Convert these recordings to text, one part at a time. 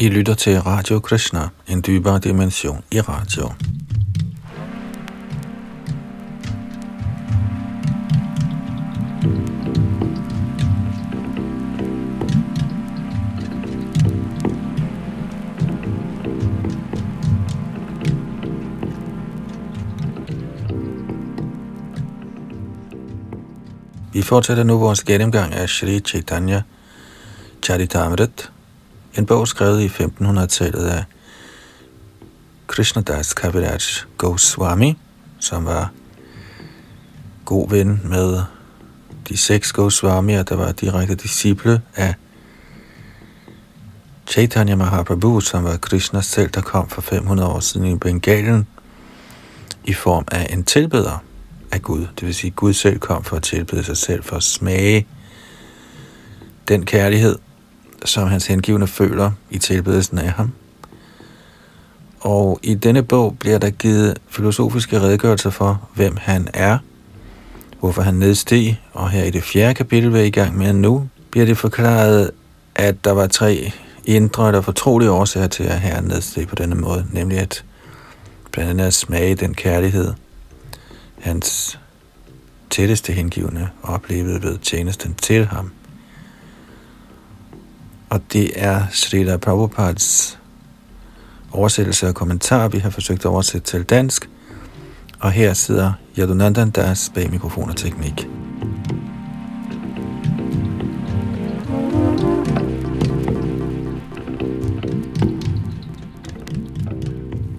I lytter til Radio Krishna, en dybere dimension i radio. Vi fortsætter nu vores gennemgang af Sri Chaitanya Charitamrit, en bog skrevet i 1500-tallet af Krishnadas Kaviraj Goswami, som var god ven med de seks Goswamier, der var direkte disciple af Chaitanya Mahaprabhu, som var Krishna selv, der kom for 500 år siden i Bengalen i form af en tilbeder af Gud. Det vil sige, at Gud selv kom for at tilbede sig selv, for at smage den kærlighed, som hans hengivne føler i tilbedelsen af ham. Og i denne bog bliver der givet filosofiske redegørelser for, hvem han er, hvorfor han nedsteg, og her i det fjerde kapitel, vi er i gang med nu, bliver det forklaret, at der var tre indre eller fortrolige årsager til, at herren nedsteg på denne måde, nemlig at blandt andet at smage den kærlighed, hans tætteste hengivne oplevede ved tjenesten til ham. Og det er Srila Prabhupads oversættelse og kommentar, vi har forsøgt at oversætte til dansk. Og her sidder Yadunandan Das bag mikrofon og teknik.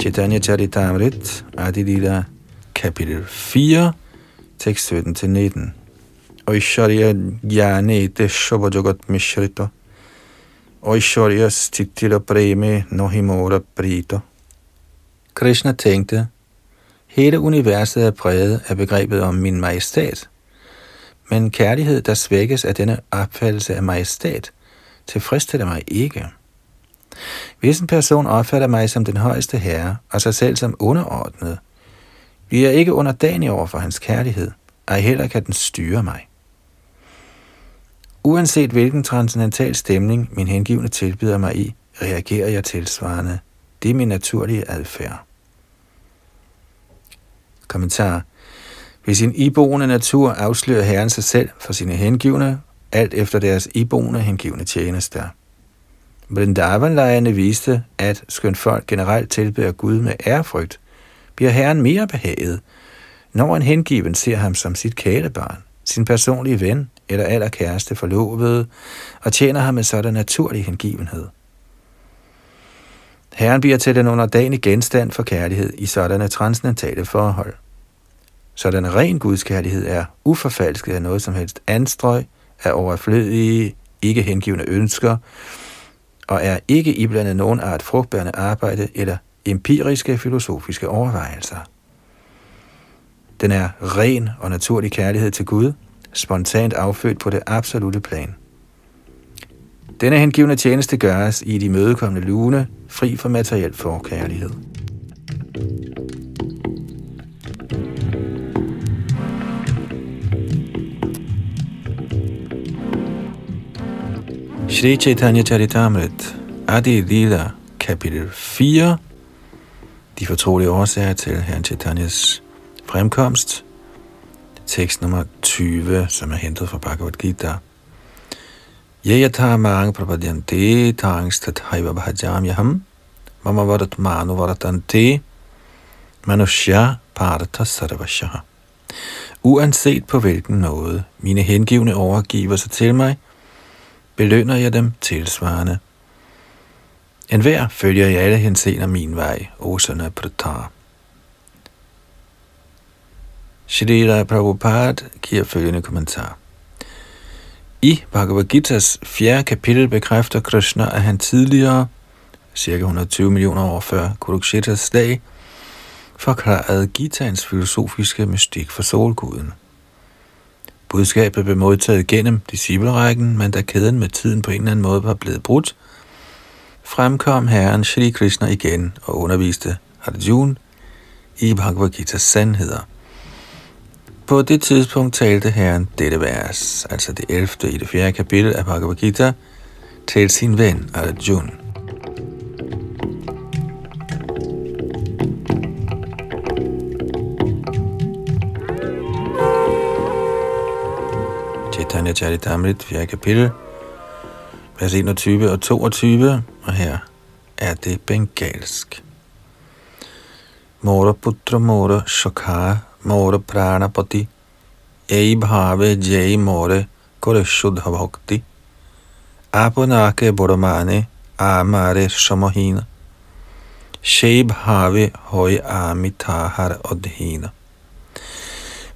Chaitanya Charitamrit, Adilila, kapitel 4, tekst 17-19. Oisharya Jnane Shobha Jagat Mishrita Aishwarya Stitira Preme Nohimora Prita. Krishna tænkte, hele universet er præget af begrebet om min majestæt, Men kærlighed, der svækkes af denne opfattelse af majestæt, tilfredsstiller mig ikke. Hvis en person opfatter mig som den højeste herre, og sig selv som underordnet, bliver jeg ikke underdanig over for hans kærlighed, og heller kan den styre mig. Uanset hvilken transcendental stemning min hengivne tilbyder mig i, reagerer jeg tilsvarende. Det er min naturlige adfærd. Kommentar. Hvis sin iboende natur afslører Herren sig selv for sine hengivne, alt efter deres iboende hengivne tjenester. Vrindavan-lejerne viste, at skønt folk generelt tilbeder Gud med ærefrygt, bliver Herren mere behaget, når en hengiven ser ham som sit kælebarn, sin personlige ven eller allerkæreste forlovede, og tjener ham med sådan naturlig hengivenhed. Herren bliver til den underdanige genstand for kærlighed i sådanne transcendentale forhold. Sådan ren gudskærlighed er uforfalsket af noget som helst anstrøg, af overflødige, ikke hengivende ønsker, og er ikke iblandet nogen art frugtbærende arbejde eller empiriske filosofiske overvejelser. Den er ren og naturlig kærlighed til Gud, spontant affødt på det absolute plan. Denne hengivende tjeneste gøres i de mødekommende lune, fri for materiel forkærlighed. Shri Chaitanya Charitamrit, Adi Lila, kapitel 4, de fortrolige årsager til Herren Chaitanyas fremkomst, tekst nummer 20, som er hentet fra Bhagavad Gita. Yayatha mang prapadyante tangstat haiva bhajam yaham mama varat manu varatante manushya parata sarvashaha. Uanset på hvilken noget mine hengivne overgiver sig til mig, belønner jeg dem tilsvarende. En hver følger i alle henseender min vej, Osana Pratar. Shri Prabhupada giver følgende kommentar. I Bhagavad Gita's fjerde kapitel bekræfter Krishna, at han tidligere, cirka 120 millioner år før Kurukshetas dag, forklarede Gitaens filosofiske mystik for solguden. Budskabet blev modtaget gennem disciplerækken, men da kæden med tiden på en eller anden måde var blevet brudt, fremkom Herren Shri Krishna igen og underviste Arjuna i Bhagavad Gita's sandheder. På det tidspunkt talte Herren dette vers, altså det 11. i det 4. kapitel af Bhagavad Gita, til sin ven Arjuna. Chaitanya Charitamrit, 4. kapitel, vers 21 og 22, og her er det bengalsk. Mora putra mora shakha mora pranapati ei bhave jai more kore shuddha bhakti apunake boramane amare samahina shei bhave hoi amitahar odhina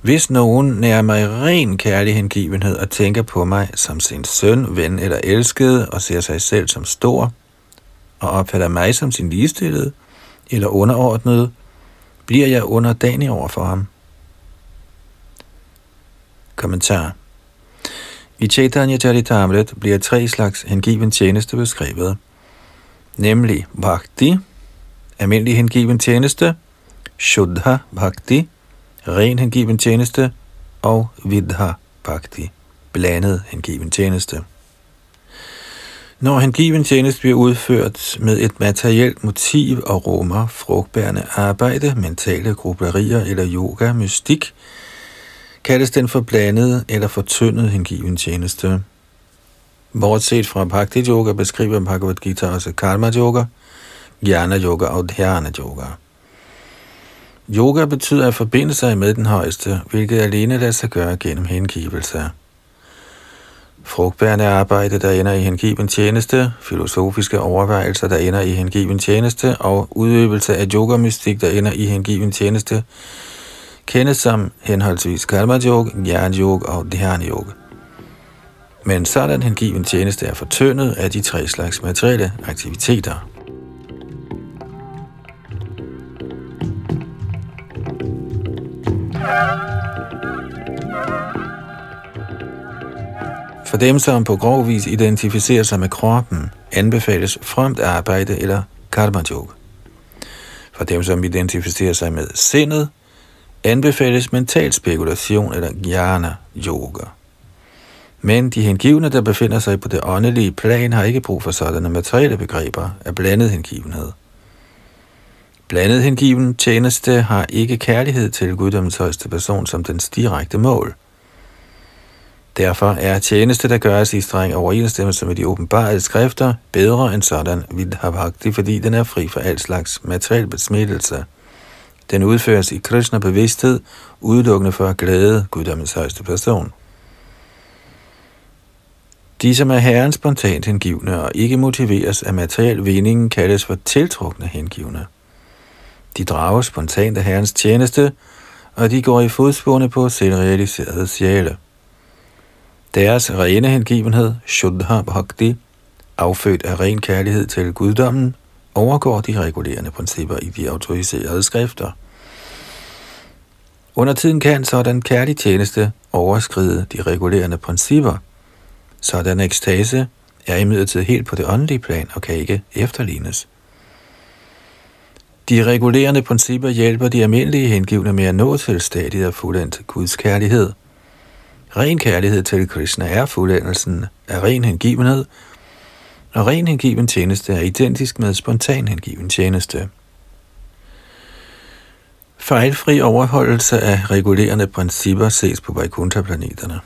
hvis nogen nærer mig ren kærlig hengivenhed og tænker på mig som sin søn, ven eller elskede og ser sig selv som stor, og opfatter mig som sin ligestillede eller underordnede, bliver jeg underdanig over for ham. Kommentar I Chaitanya Charitamrit bliver tre slags hengiven tjeneste beskrevet, nemlig Bhakti, almindelig hengiven tjeneste, Shuddha Bhakti, ren hengiven tjeneste, og Vidha Bhakti, blandet hengiven tjeneste. Når hengiven tjeneste bliver udført med et materielt motiv og rummer frugtbærende arbejde, mentale grupperier eller yoga, mystik, kaldes den for blandet eller fortyndet hengiven tjeneste. Bortset fra Bhakti Yoga beskriver Bhagavad Gita også Karma Yoga, Jnana Yoga og Dhyana Yoga. Yoga betyder at forbinde sig med den højeste, hvilket alene lader sig gøre gennem hengivelse. Frugtbærende arbejde, der ender i hengiven tjeneste, filosofiske overvejelser, der ender i hengiven tjeneste, og udøvelse af yogamystik, der ender i hengiven tjeneste, kendes som henholdsvis karma yog jnana yog og dhyan yog Men sådan hengiven tjeneste er fortyndet af de tre slags materielle aktiviteter. For dem, som på grov vis identificerer sig med kroppen, anbefales fremt arbejde eller karma yog. For dem, som identificerer sig med sindet, anbefales mental spekulation eller jnana yoga. Men de hengivne, der befinder sig på det åndelige plan, har ikke brug for sådanne materielle begreber af blandet hengivenhed. Blandet hengiven tjeneste har ikke kærlighed til guddommens højeste person som dens direkte mål – Derfor er tjeneste, der gøres i streng overensstemmelse med de åbenbare skrifter, bedre end sådan vidhavagtig, fordi den er fri for al slags materiel besmittelse. Den udføres i Krishna bevidsthed, udelukkende for at glæde guddommens højeste person. De, som er herren spontant hengivne og ikke motiveres af materiel vinding, kaldes for tiltrukne hengivne. De drager spontant af herrens tjeneste, og de går i fodsporene på selvrealiserede sjæle. Deres rene hengivenhed, Shuddha Bhakti, affødt af ren kærlighed til guddommen, overgår de regulerende principper i de autoriserede skrifter. Under tiden kan sådan kærlig tjeneste overskride de regulerende principper. Sådan ekstase er imidlertid helt på det åndelige plan og kan ikke efterlignes. De regulerende principper hjælper de almindelige hengivne med at nå til stadiet af fuldendt Guds kærlighed – Ren kærlighed til Krishna er fuldendelsen af ren hengivenhed, og ren hengiven tjeneste er identisk med spontan hengiven tjeneste. Fejlfri overholdelse af regulerende principper ses på Vaikuntha-planeterne.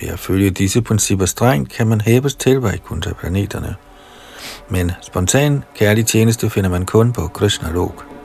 Ved at følge disse principper strengt, kan man hæves til Vaikuntha-planeterne. Men spontan kærlig tjeneste finder man kun på Krishna-lok.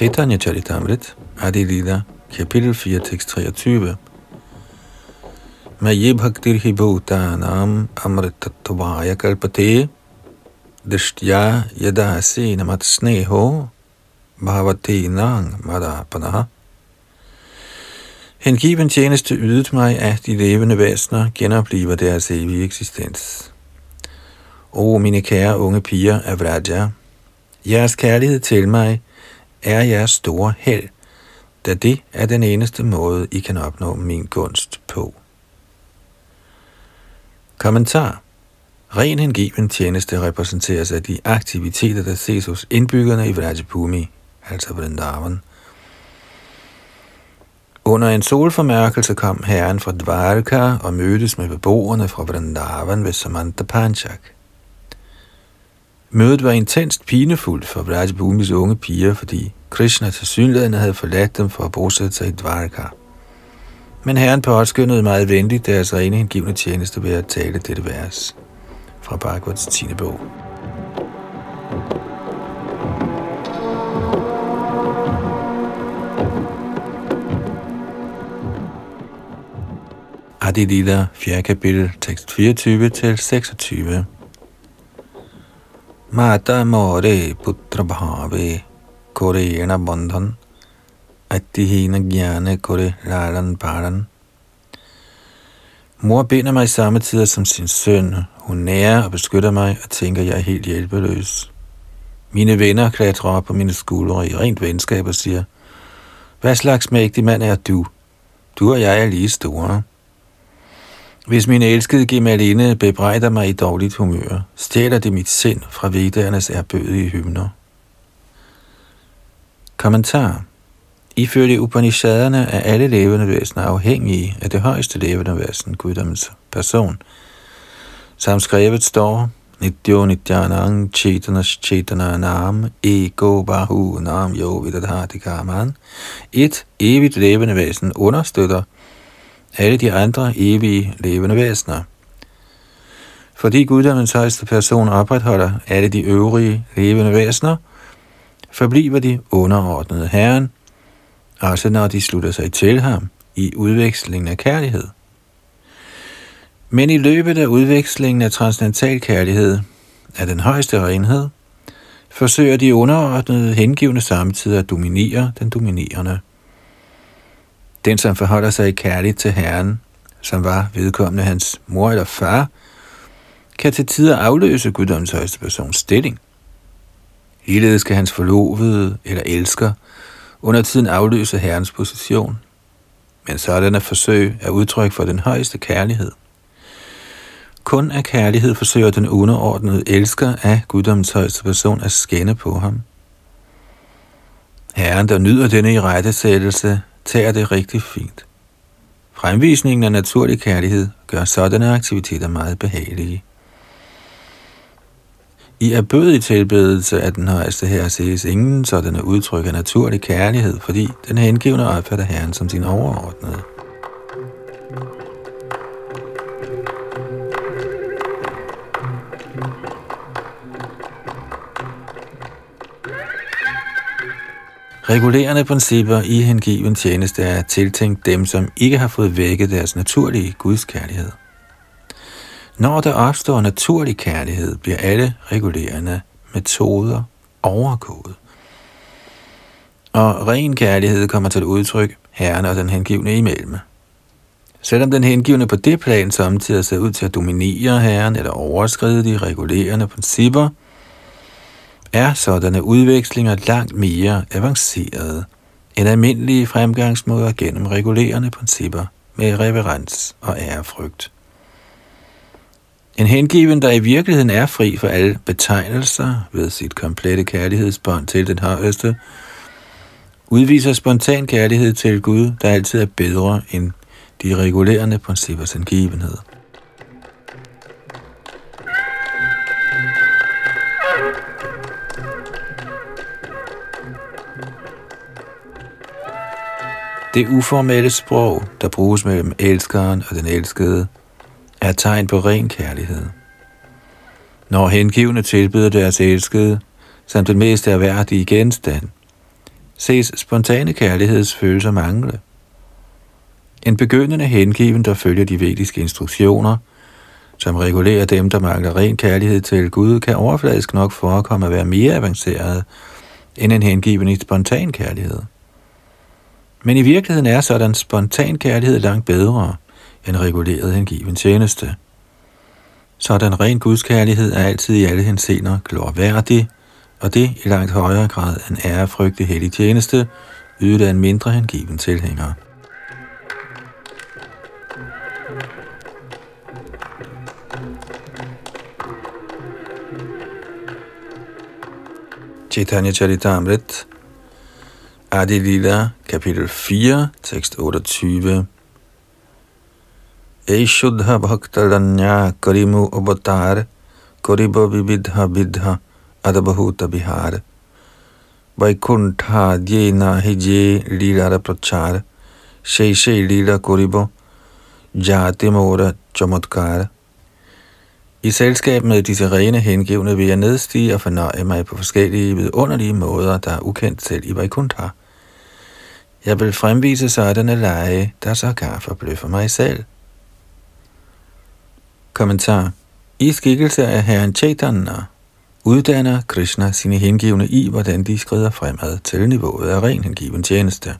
Chaitanya Charitamrit, Adi Lila, kapitel 4, tekst 23. Maye bhaktir hi bhutanam amritattvaya kalpate dishtya yadasi namat sneho bhavate nang madapanaha. Hengiven tjeneste ydet mig at de levende væsener genopliver deres evige eksistens. O mine kære unge piger af Vraja, jeres kærlighed til mig – er jeres store held, da det er den eneste måde, I kan opnå min gunst på. Kommentar Ren hengiven tjeneste repræsenteres af de aktiviteter, der ses hos indbyggerne i Vrajapumi, altså Vrindavan. Under en solformærkelse kom herren fra Dvarka og mødtes med beboerne fra Vrindavan ved Samantha Panchak. Mødet var intenst pinefuldt for Vrajabhumis unge piger, fordi Krishna til synligheden havde forladt dem for at bosætte sig i Dvarka. Men herren påskyndede meget venligt deres rene hengivne tjeneste ved at tale dette vers fra Bhagavats 10. bog. Adi Lila, 4. kapitel, tekst 24 til 26. Mata more putra bhave kore ena bandhan atihina gyane kore lalan paran. Mor binder mig i samme tider som sin søn. Hun nærer og beskytter mig og tænker, jeg er helt hjælpeløs. Mine venner klatrer op på mine skuldre i rent venskab og siger, hvad slags mægtig mand er du? Du og jeg er lige store. Hvis min elskede Gemaline bebrejder mig i dårligt humør, stjæler det mit sind fra vedernes erbødige hymner. Kommentar Ifølge Upanishaderne er alle levende væsener afhængige af det højeste levende væsen, guddommens person. Som skrevet står, Nityo Nityanang Chetanas Chetana Nam Ego Bahu Nam Yo Vidadhati Karman. Et evigt levende væsen understøtter alle de andre evige levende væsener. Fordi guddommens højeste person opretholder alle de øvrige levende væsener, forbliver de underordnede Herren, også når de slutter sig til ham i udvekslingen af kærlighed. Men i løbet af udvekslingen af transcendental kærlighed af den højeste renhed, forsøger de underordnede hengivne samtidig at dominere den dominerende. Den, som forholder sig kærligt til Herren, som var vedkommende hans mor eller far, kan til tider afløse guddommens højeste persons stilling. Ligeledes skal hans forlovede eller elsker under tiden afløse Herrens position. Men sådanne forsøg er udtryk for den højeste kærlighed. Kun af kærlighed forsøger den underordnede elsker af guddommens højeste person at skænde på ham. Herren, der nyder denne i rettesættelse, tager det rigtig fint. Fremvisningen af naturlig kærlighed gør sådanne aktiviteter meget behagelige. I erbødig tilbedelse af den højeste her ses ingen sådanne udtryk af naturlig kærlighed, fordi den hengivne opfatter Herren som sin overordnede. Regulerende principper i hengiven tjeneste er tiltænkt dem, som ikke har fået vækket deres naturlige gudskærlighed. Når der opstår naturlig kærlighed, bliver alle regulerende metoder overgået. Og ren kærlighed kommer til udtryk herren og den hengivne imellem. Selvom den hengivne på det plan samtidig ser ud til at dominere herren eller overskride de regulerende principper, er sådanne udvekslinger langt mere avancerede end almindelige fremgangsmåder gennem regulerende principper med reverens og ærefrygt. En hengiven, der i virkeligheden er fri for alle betegnelser ved sit komplette kærlighedsbånd til den højeste, udviser spontan kærlighed til Gud, der altid er bedre end de regulerende princippers hengivenhed. Det uformelle sprog, der bruges mellem elskeren og den elskede, er tegn på ren kærlighed. Når hengivne tilbyder deres elskede, samt den mest erhverdige genstand, ses spontane kærlighedsfølelser mangle. En begyndende hengiven, der følger de vediske instruktioner, som regulerer dem, der mangler ren kærlighed til Gud, kan overfladisk nok forekomme at være mere avanceret end en hengiven i spontan kærlighed. Men i virkeligheden er sådan spontan kærlighed langt bedre end reguleret hengiven tjeneste. Sådan ren gudskærlighed er altid i alle hensener glorværdig, og det i langt højere grad end ærefrygtig hellig tjeneste, ydet af en mindre hengiven tilhænger. Chaitanya Charitamrit Adi Lila, kapitel 4, tekst 28. Eishuddha Bhaktalanya Karimu Avatar Kariba Vividha Vidha adabhuta Bihar Vaikuntha Djena Hije Lila Prachar Shei Shei Lila Karibo Jati Mora Chamatkar I selskab med disse rene hengivne vil jeg nedstige og fornøje mig på forskellige vidunderlige måder, der er ukendt selv i Vaikuntha. Jeg vil fremvise sådanne lege, der så kan forbløffer mig selv. Kommentar. I skikkelse af herren Chaitanya uddanner Krishna sine hengivne i, hvordan de skrider fremad til niveauet af ren hengiven tjeneste.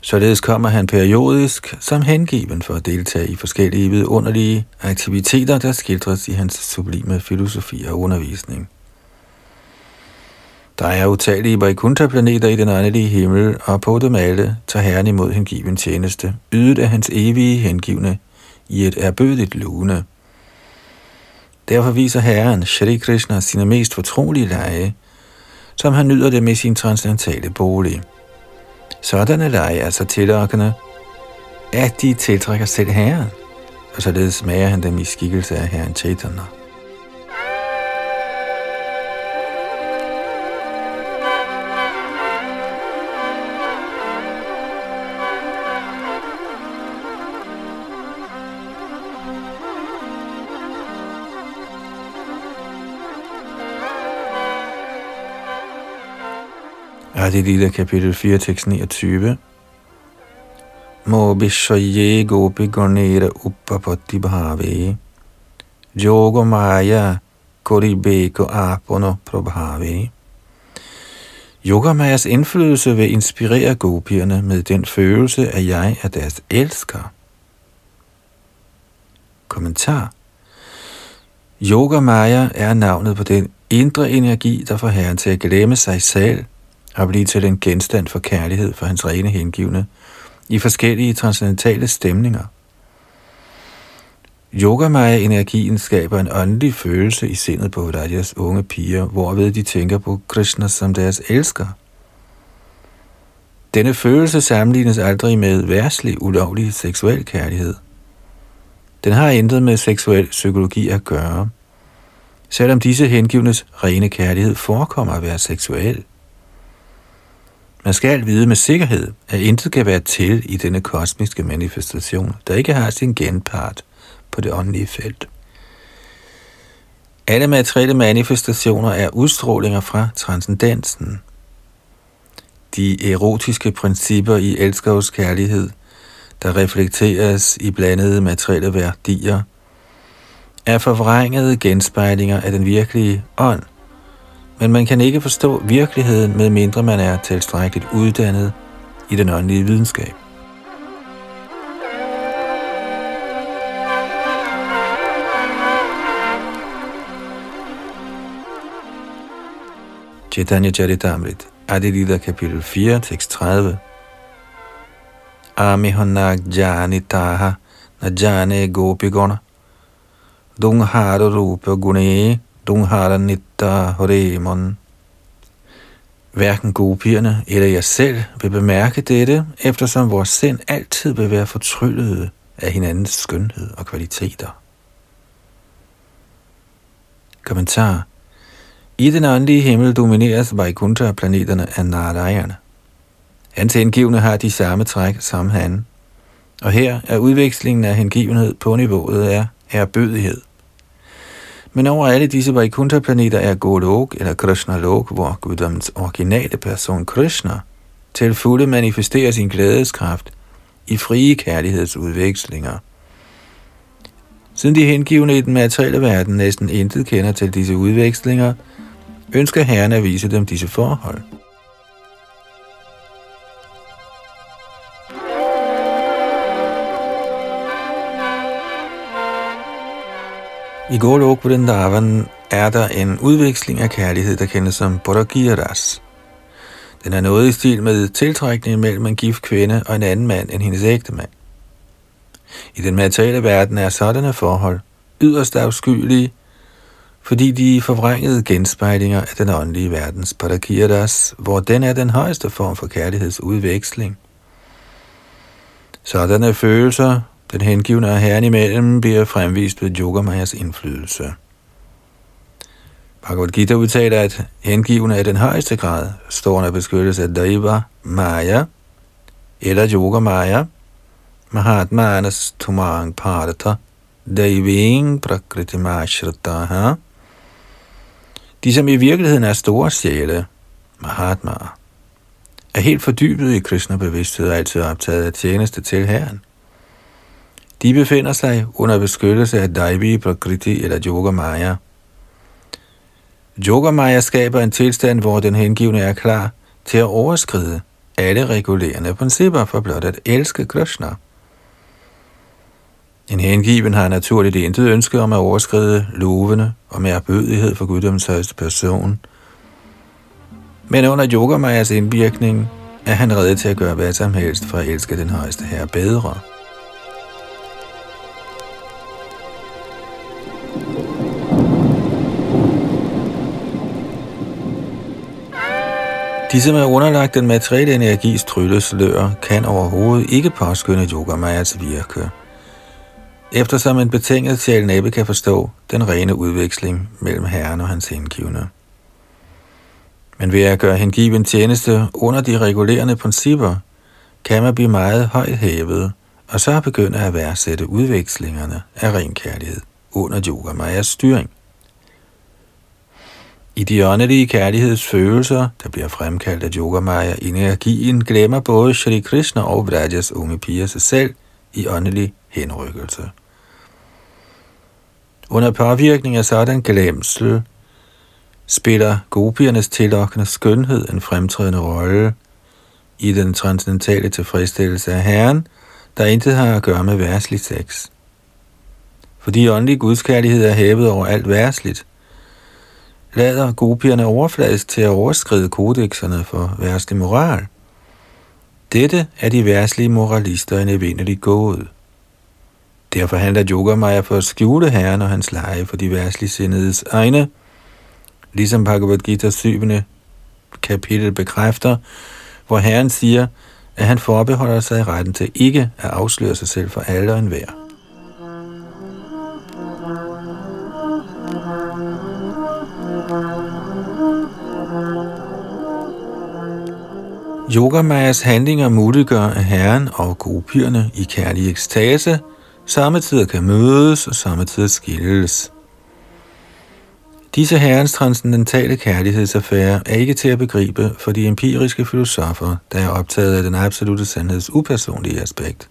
Således kommer han periodisk som hengiven for at deltage i forskellige vidunderlige aktiviteter, der skildres i hans sublime filosofi og undervisning. Der er utallige Vaikuntha-planeter i den åndelige himmel, og på dem alle tager Herren imod hengiven tjeneste, ydet af hans evige hengivne i et erbødigt lune. Derfor viser Herren Shri Krishna sine mest fortrolige lege, som han nyder det med sin transcendentale bolig. Sådanne lege er så tillokkende, at de tiltrækker selv Herren, og således smager han dem i skikkelse af Herren Chaitanya. Adi Lila kapitel 4, tekst 29. Mo Bishaye Gopi Gornera Uppapatti Bhave Jogo Maya Koribeko Apono Prabhave Yogamayas indflydelse vil inspirere gopierne med den følelse, at jeg er deres elsker. Kommentar Yoga Maya er navnet på den indre energi, der får herren til at glemme sig selv og blive til en genstand for kærlighed for hans rene hengivne i forskellige transcendentale stemninger. Yogamaya-energien skaber en åndelig følelse i sindet på Rajas unge piger, hvorved de tænker på Krishna som deres elsker. Denne følelse sammenlignes aldrig med værslig, ulovlig seksuel kærlighed. Den har intet med seksuel psykologi at gøre, selvom disse hengivnes rene kærlighed forekommer at være seksuel. Man skal vide med sikkerhed, at intet kan være til i denne kosmiske manifestation, der ikke har sin genpart på det åndelige felt. Alle materielle manifestationer er udstrålinger fra transcendensen. De erotiske principper i elskovs kærlighed, der reflekteres i blandede materielle værdier, er forvrængede genspejlinger af den virkelige ånd – men man kan ikke forstå virkeligheden, med mindre man er tilstrækkeligt uddannet i den åndelige videnskab. Chaitanya Charitamrit, Adilita kapitel 4, tekst 30. Amihonak jani taha na jane gopigona. Dunghara rupe gune Dunghara Nitta Horemon. Hverken gopierne eller jeg selv vil bemærke dette, eftersom vores sind altid vil være fortryllet af hinandens skønhed og kvaliteter. Kommentar I den åndelige himmel domineres Vaikuntha-planeterne af Narayana. Hans hengivne har de samme træk som han, og her er udvekslingen af hengivenhed på niveauet af erbødighed – men over alle disse Vaikuntha-planeter er Golok eller Krishna Lok, hvor guddommens originale person Krishna til fulde manifesterer sin glædeskraft i frie kærlighedsudvekslinger. Siden de hengivne i den materielle verden næsten intet kender til disse udvekslinger, ønsker herren at vise dem disse forhold. I Golok Vrindavan er der en udveksling af kærlighed, der kendes som Bodagiras. Den er noget i stil med tiltrækning mellem en gift kvinde og en anden mand end hendes ægte mand. I den materielle verden er sådanne forhold yderst afskyelige, fordi de forvrængede genspejlinger af den åndelige verdens parakirtas, hvor den er den højeste form for kærlighedsudveksling. Sådanne følelser, den hengivne og herren imellem, bliver fremvist ved Yogamayas indflydelse. Bhagavad Gita udtaler, at hengivne af den højeste grad står under beskyttelse af Daiva Maya, eller Yoga Maya, Mahatmanas Tumang Parata, Daiving Prakriti Mashrataha, de som i virkeligheden er store sjæle, Mahatma, er helt fordybet i Krishna-bevidsthed og altid optaget af tjeneste til Herren. De befinder sig under beskyttelse af Daivi Prakriti eller Yoga Maya. Yoga Maya skaber en tilstand, hvor den hengivne er klar til at overskride alle regulerende principper for blot at elske Krishna. En hengiven har naturligt intet ønske om at overskride lovene og med erbødighed for guddoms højeste person. Men under Yogamayas indvirkning er han reddet til at gøre hvad som helst for at elske den højeste herre bedre. De, som er underlagt den materielle energis trylleslør, kan overhovedet ikke påskynde Yogamayas virke eftersom en betinget sjæl næppe kan forstå den rene udveksling mellem Herren og hans hengivne. Men ved at gøre hengiven tjeneste under de regulerende principper, kan man blive meget højt hævet, og så begynde at værdsætte udvekslingerne af ren kærlighed under Yoga Mayas styring. I de åndelige kærlighedsfølelser, der bliver fremkaldt af Yoga Maya energien, glemmer både Shri Krishna og Vrajas unge piger sig selv i åndelig henrykkelse. Under påvirkning af sådan glemsel spiller gopiernes tillokkende skønhed en fremtrædende rolle i den transcendentale tilfredsstillelse af Herren, der intet har at gøre med værslig sex. Fordi åndelig gudskærlighed er hævet over alt værsligt, lader gopierne overfladisk til at overskride kodexerne for værste moral. Dette er de værslige moralister en evindelig gåde. Derfor handler Yogamaya for at skjule herren og hans leje for de værslige sindedes egne, ligesom Bhagavad Gita 7. kapitel bekræfter, hvor herren siger, at han forbeholder sig retten til ikke at afsløre sig selv for alle og enhver. Yogamayas handlinger muliggør, at herren og gopierne i kærlig ekstase – samtidig kan mødes og samtidig skilles. Disse herrens transcendentale kærlighedsaffære er ikke til at begribe for de empiriske filosofer, der er optaget af den absolute sandheds upersonlige aspekt.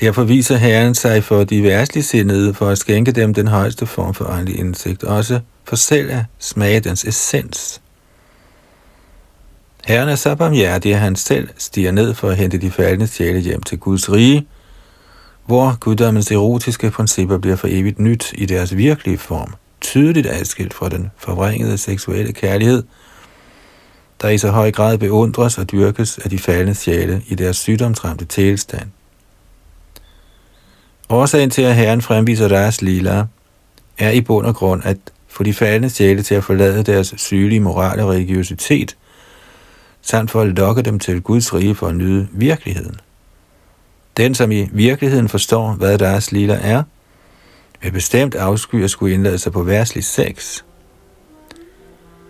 Derfor viser Herren sig for de værstlige sindede for at skænke dem den højeste form for åndelig indsigt, også for selv at smage dens essens. Herren er så barmhjertig, at han selv stiger ned for at hente de faldende sjæle hjem til Guds rige, hvor guddommens erotiske principper bliver for evigt nyt i deres virkelige form, tydeligt adskilt fra den forvrængede seksuelle kærlighed, der i så høj grad beundres og dyrkes af de faldende sjæle i deres sygdomsramte tilstand. Årsagen til, at Herren fremviser deres lila, er i bund og grund at få de faldende sjæle til at forlade deres sygelige moral og religiøsitet, samt for at lokke dem til Guds rige for at nyde virkeligheden. Den, som i virkeligheden forstår, hvad deres lila er, vil bestemt afsky at skulle indlade sig på værslig sex.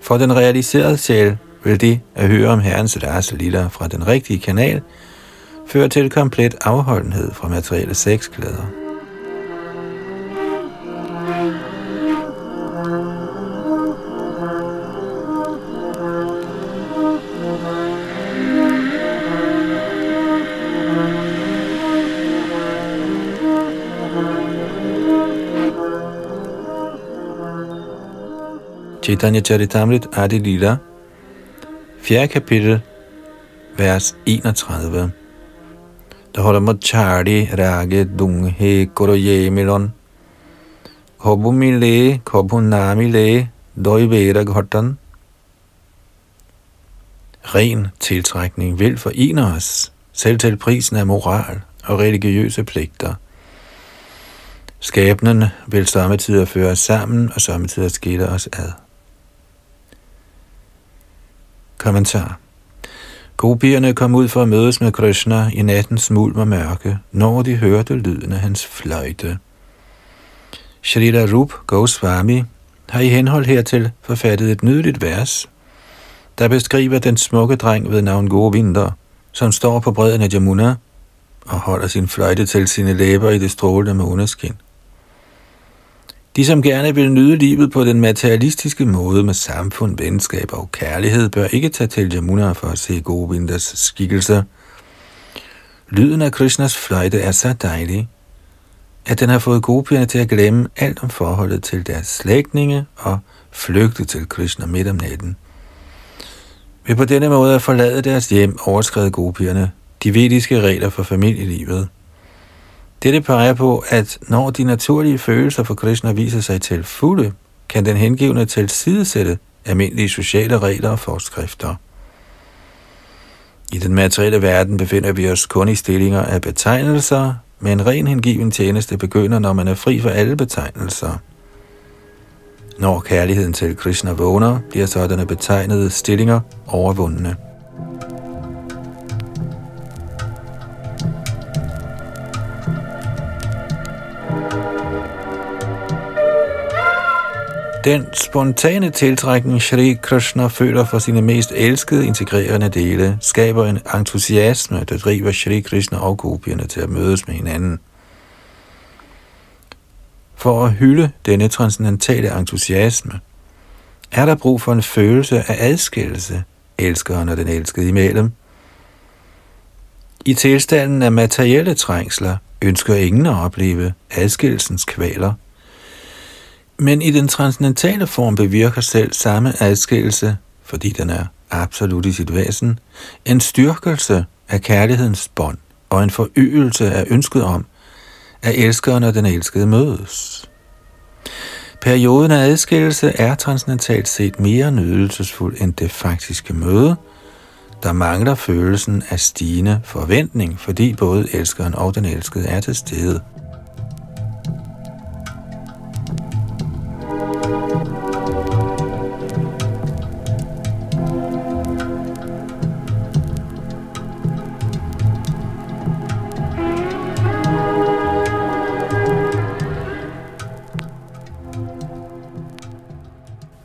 For den realiserede sjæl vil det at høre om Herrens deres lilla fra den rigtige kanal føre til komplet afholdenhed fra materielle sexglæder. Chaitanya Charitamrit Adi Lila, 4. kapitel, vers 31. Dharmachari rage dunghe koroye milon. Kobumile, kobunamile, doivera Ghatan Ren tiltrækning vil forene os, selv til prisen af moral og religiøse pligter. Skæbnen vil samtidig føre os sammen, og samtidig skille os ad. Kommentar Gopierne kom ud for at mødes med Krishna i nattens mulm og mørke, når de hørte lyden af hans fløjte. Shrita Rup Goswami har i henhold hertil forfattet et nydeligt vers, der beskriver den smukke dreng ved navn Govinda, som står på bredden af Jamuna og holder sin fløjte til sine læber i det strålende måneskin. De, som gerne vil nyde livet på den materialistiske måde med samfund, venskab og kærlighed, bør ikke tage til Jamuna for at se Govindas skikkelse. Lyden af Krishnas fløjte er så dejlig, at den har fået gopierne til at glemme alt om forholdet til deres slægtninge og flygte til Krishna midt om natten. Ved på denne måde at forlade deres hjem overskred gopierne de vediske regler for familielivet. Dette peger på, at når de naturlige følelser for Krishna viser sig til fulde, kan den hengivne tilsidesætte almindelige sociale regler og forskrifter. I den materielle verden befinder vi os kun i stillinger af betegnelser, men ren hengiven tjeneste begynder, når man er fri for alle betegnelser. Når kærligheden til Krishna vågner, bliver sådanne betegnede stillinger overvundne. Den spontane tiltrækning Shri Krishna føler for sine mest elskede integrerende dele, skaber en entusiasme, der driver Shri Krishna og gopierne til at mødes med hinanden. For at hylde denne transcendentale entusiasme, er der brug for en følelse af adskillelse, elskeren og den elskede imellem. I tilstanden af materielle trængsler ønsker ingen at opleve adskillelsens kvaler – men i den transcendentale form bevirker selv samme adskillelse, fordi den er absolut i sit væsen, en styrkelse af kærlighedens bånd og en forøgelse af ønsket om, at elskeren og den elskede mødes. Perioden af adskillelse er transcendentalt set mere nydelsesfuld end det faktiske møde, der mangler følelsen af stigende forventning, fordi både elskeren og den elskede er til stede.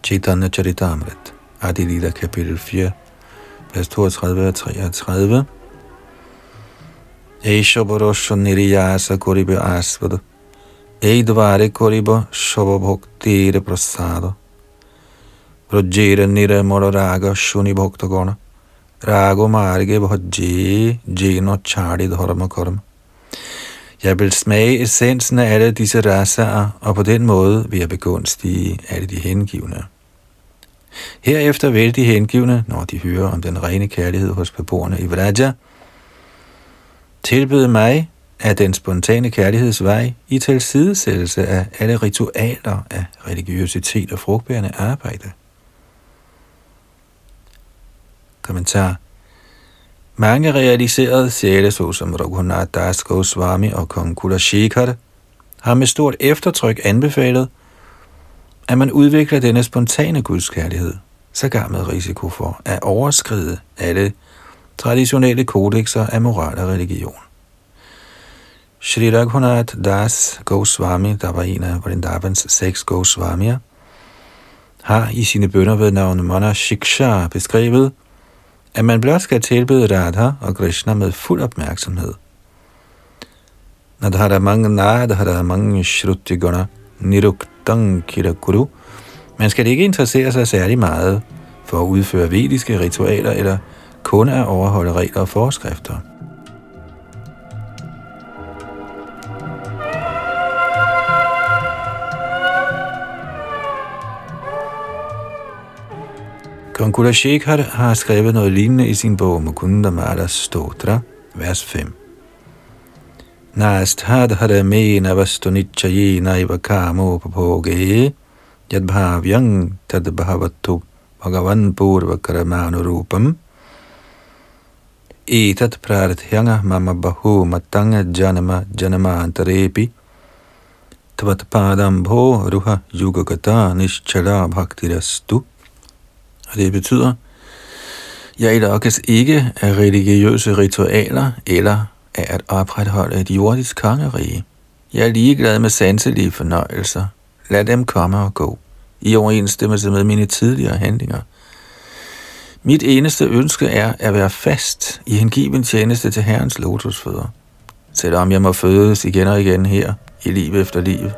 Chaitanya Charitamrit, Adi Lila kapitel 4, vers 32 og 33. Eisho Borosho Niriyasa Koribe Asvada, Eidvare Koriba Shobha Prasada, Vrajira Nira Raga Shuni Bhaktagona, Rago Marge Bhajje Jeno Chadi Dharma Karma. Jeg vil smage essensen af alle disse rasaer, og på den måde vil jeg begunstige alle de hengivne. Herefter vil de hengivne, når de hører om den rene kærlighed hos beboerne i Vraja, tilbyde mig af den spontane kærlighedsvej i tilsidesættelse af alle ritualer af religiøsitet og frugtbærende arbejde. Kommentar mange realiserede sjæle, såsom Raghunath Das Goswami og kong Kulashikar, har med stort eftertryk anbefalet, at man udvikler denne spontane gudskærlighed, sågar med risiko for at overskride alle traditionelle kodexer af moral og religion. Shri Raghunath Das Goswami, der var en af Vrindavans seks Goswamier, har i sine bønder ved navn Mana Shiksha beskrevet, at man blot skal tilbede Radha og Krishna med fuld opmærksomhed. Nadhara mange nadhara mange shrutigana nirukt kirakuru. Man skal ikke interessere sig særlig meget for at udføre vediske ritualer eller kun at overholde regler og forskrifter. Kong Shekhar har skrevet noget lignende i sin bog Mukunda Mala Stotra, vers 5 bhagavan purva karamanurupam etat prarthyanga mama bahu matanga janama janama antarepi Tvat padambho ruha yugagata nischala bhaktirastu. Og det betyder, jeg ilokkes ikke af religiøse ritualer eller af at opretholde et jordisk kongerige. Jeg er ligeglad med sanselige fornøjelser. Lad dem komme og gå, i overensstemmelse med mine tidligere handlinger. Mit eneste ønske er at være fast i hengiven tjeneste til Herrens lotusfødder, selvom jeg må fødes igen og igen her i liv efter liv.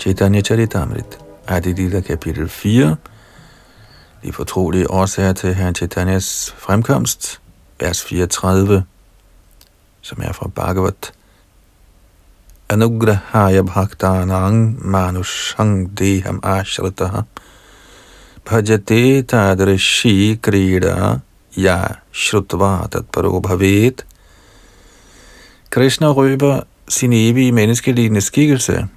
Chaitanya Charitamrita Adilita kapitel 4, de fortrolige årsager til herren Chaitanyas fremkomst, vers 34, som er fra Bhagavat. Anugrahaya bhaktanang manushang deham ashrataha bhajate tadrishi krida ya shrutva tatparo bhavet. Krishna røber sin evige menneskelige skikkelse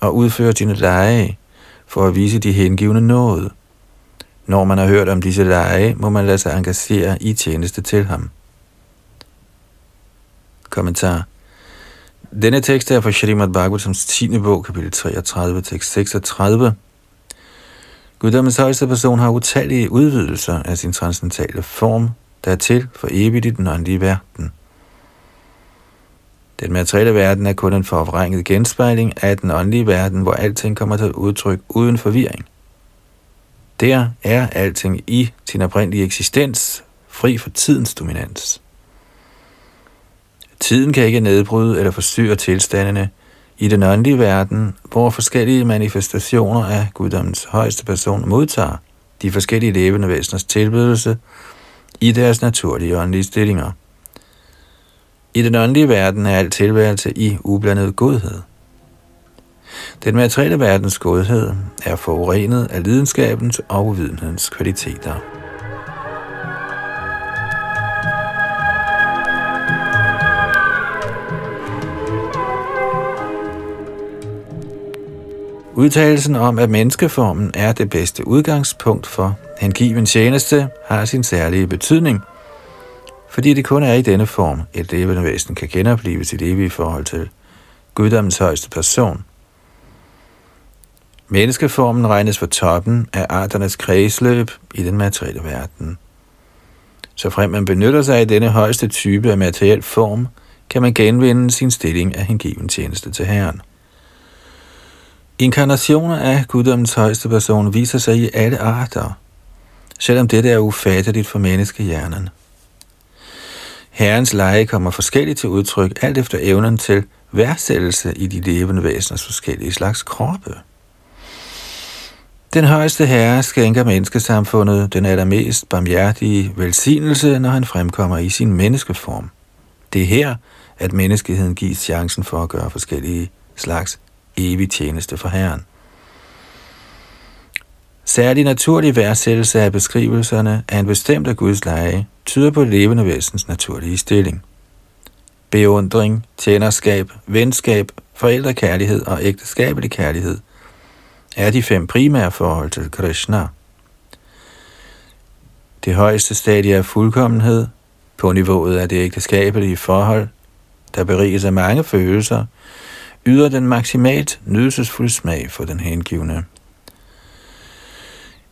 og udfører sine lege for at vise de hengivne noget. Når man har hørt om disse lege, må man lade sig engagere i tjeneste til ham. Kommentar Denne tekst er fra Shrimad Bhagavatams 10. bog, kapitel 33, tekst 36. Guddommens højeste person har utallige udvidelser af sin transcendentale form, der er til for evigt i den åndelige verden. Den materielle verden er kun en forvrænget genspejling af den åndelige verden, hvor alting kommer til udtryk uden forvirring. Der er alting i sin oprindelige eksistens, fri for tidens dominans. Tiden kan ikke nedbryde eller forstyrre tilstandene i den åndelige verden, hvor forskellige manifestationer af guddommens højeste person modtager de forskellige levende væseners tilbedelse i deres naturlige åndelige stillinger. I den åndelige verden er alt tilværelse i ublandet godhed. Den materielle verdens godhed er forurenet af lidenskabens og uvidenhedens kvaliteter. Udtalelsen om, at menneskeformen er det bedste udgangspunkt for hengiven tjeneste, har sin særlige betydning, fordi det kun er i denne form, et levende væsen kan genopleve sit evige forhold til guddommens højeste person. Menneskeformen regnes for toppen af arternes kredsløb i den materielle verden. Så frem man benytter sig af denne højeste type af materiel form, kan man genvinde sin stilling af hengiven tjeneste til Herren. Inkarnationer af guddommens højeste person viser sig i alle arter, selvom dette er ufatteligt for menneskehjernen. Herrens leje kommer forskelligt til udtryk, alt efter evnen til værdsættelse i de levende væseners forskellige slags kroppe. Den højeste herre skænker menneskesamfundet den allermest barmhjertige velsignelse, når han fremkommer i sin menneskeform. Det er her, at menneskeheden gives chancen for at gøre forskellige slags evig tjeneste for Herren. Særlig naturlig værdsættelse af beskrivelserne af en bestemt af Guds leje tyder på levende væsens naturlige stilling. Beundring, tjenerskab, venskab, forældrekærlighed og ægteskabelig kærlighed er de fem primære forhold til Krishna. Det højeste stadie er fuldkommenhed på niveauet af det ægteskabelige forhold, der beriges af mange følelser, yder den maksimalt nydelsesfuld smag for den hengivne.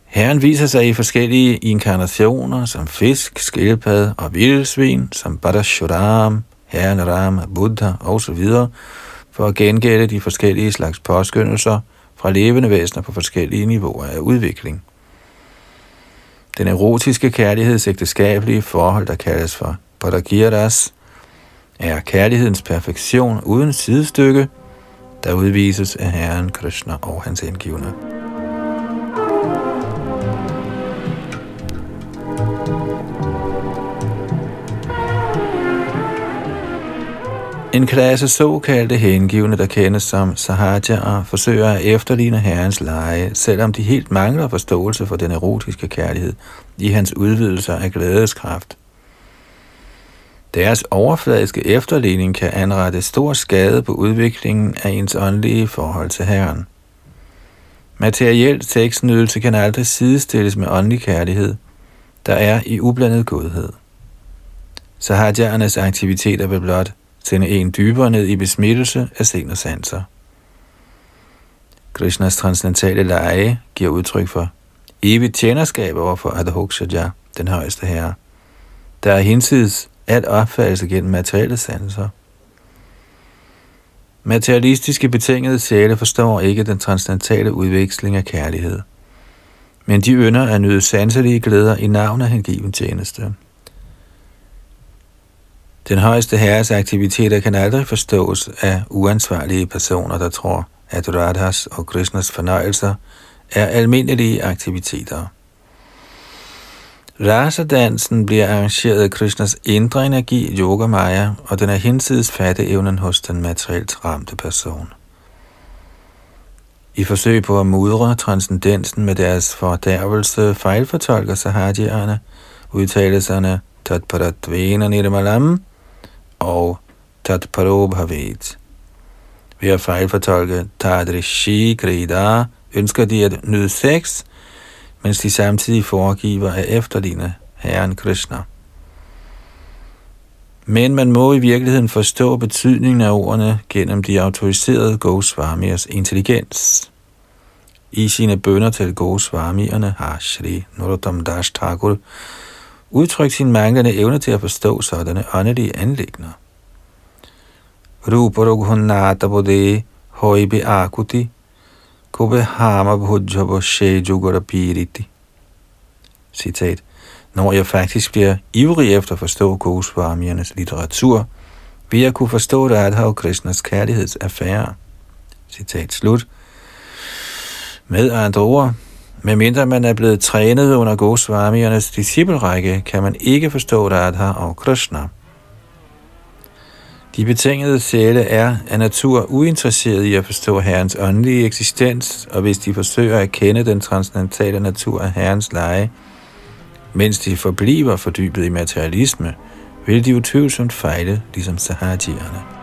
Herren viser sig i forskellige inkarnationer som fisk, skildpad og vildsvin, som Badashuram, Herren Ram, Buddha osv., for at gengælde de forskellige slags påskyndelser fra levende væsener på forskellige niveauer af udvikling. Den erotiske kærlighedsægteskabelige forhold, der kaldes for Padagiras, er kærlighedens perfektion uden sidestykke, der udvises af Herren Krishna og hans indgivende. En klasse såkaldte hengivne, der kendes som sahaja, forsøger at efterligne herrens leje, selvom de helt mangler forståelse for den erotiske kærlighed i hans udvidelser af glædeskraft. Deres overfladiske efterligning kan anrette stor skade på udviklingen af ens åndelige forhold til Herren. Materiel tekstnydelse kan aldrig sidestilles med åndelig kærlighed, der er i ublandet godhed. Sahajyaernes aktiviteter vil blot sende en dybere ned i besmittelse af sind og sanser. Krishnas transcendentale leje giver udtryk for evigt tjenerskab overfor Adhokshaja, den højeste herre. Der er hinsides at opfattelse gennem materielle sanser. Materialistiske betingede sjæle forstår ikke den transcendentale udveksling af kærlighed. Men de ynder at nyde sanselige glæder i navn af hengiven tjeneste. Den højeste herres aktiviteter kan aldrig forstås af uansvarlige personer, der tror, at Radhas og Krishnas fornøjelser er almindelige aktiviteter. Rasadansen bliver arrangeret af Krishnas indre energi, Yoga Maya, og den er hinsides fatteevnen hos den materielt ramte person. I forsøg på at mudre transcendensen med deres fordærvelse fejlfortolker sahajerne udtalelserne tatparadvena nirmalam og tatparobhavet. Ved at fejlfortolke tadrishi grida ønsker de at nyde sex, mens de samtidig foregiver at efterligne Herren Krishna. Men man må i virkeligheden forstå betydningen af ordene gennem de autoriserede Goswamiers intelligens. I sine bønder til Goswamierne har Shri Narottam Das Thakur udtrykt sin manglende evne til at forstå sådanne åndelige anlægner. Rupa Raghunnata Bodhe Hoibe Akuti Kobe Hama Bhujjabo Shejugara Piriti. Citat. Når jeg faktisk bliver ivrig efter at forstå Goswamiernes litteratur, vil jeg kunne forstå Radha og Krishnas kærlighedsaffære. Citat slut. Med andre ord, medmindre man er blevet trænet under Goswamiernes disciplerække, kan man ikke forstå Radha og Krishna. De betingede sjæle er af natur uinteresseret i at forstå Herrens åndelige eksistens, og hvis de forsøger at kende den transcendentale natur af Herrens leje, mens de forbliver fordybet i materialisme, vil de utvivlsomt fejle, ligesom sahajierne.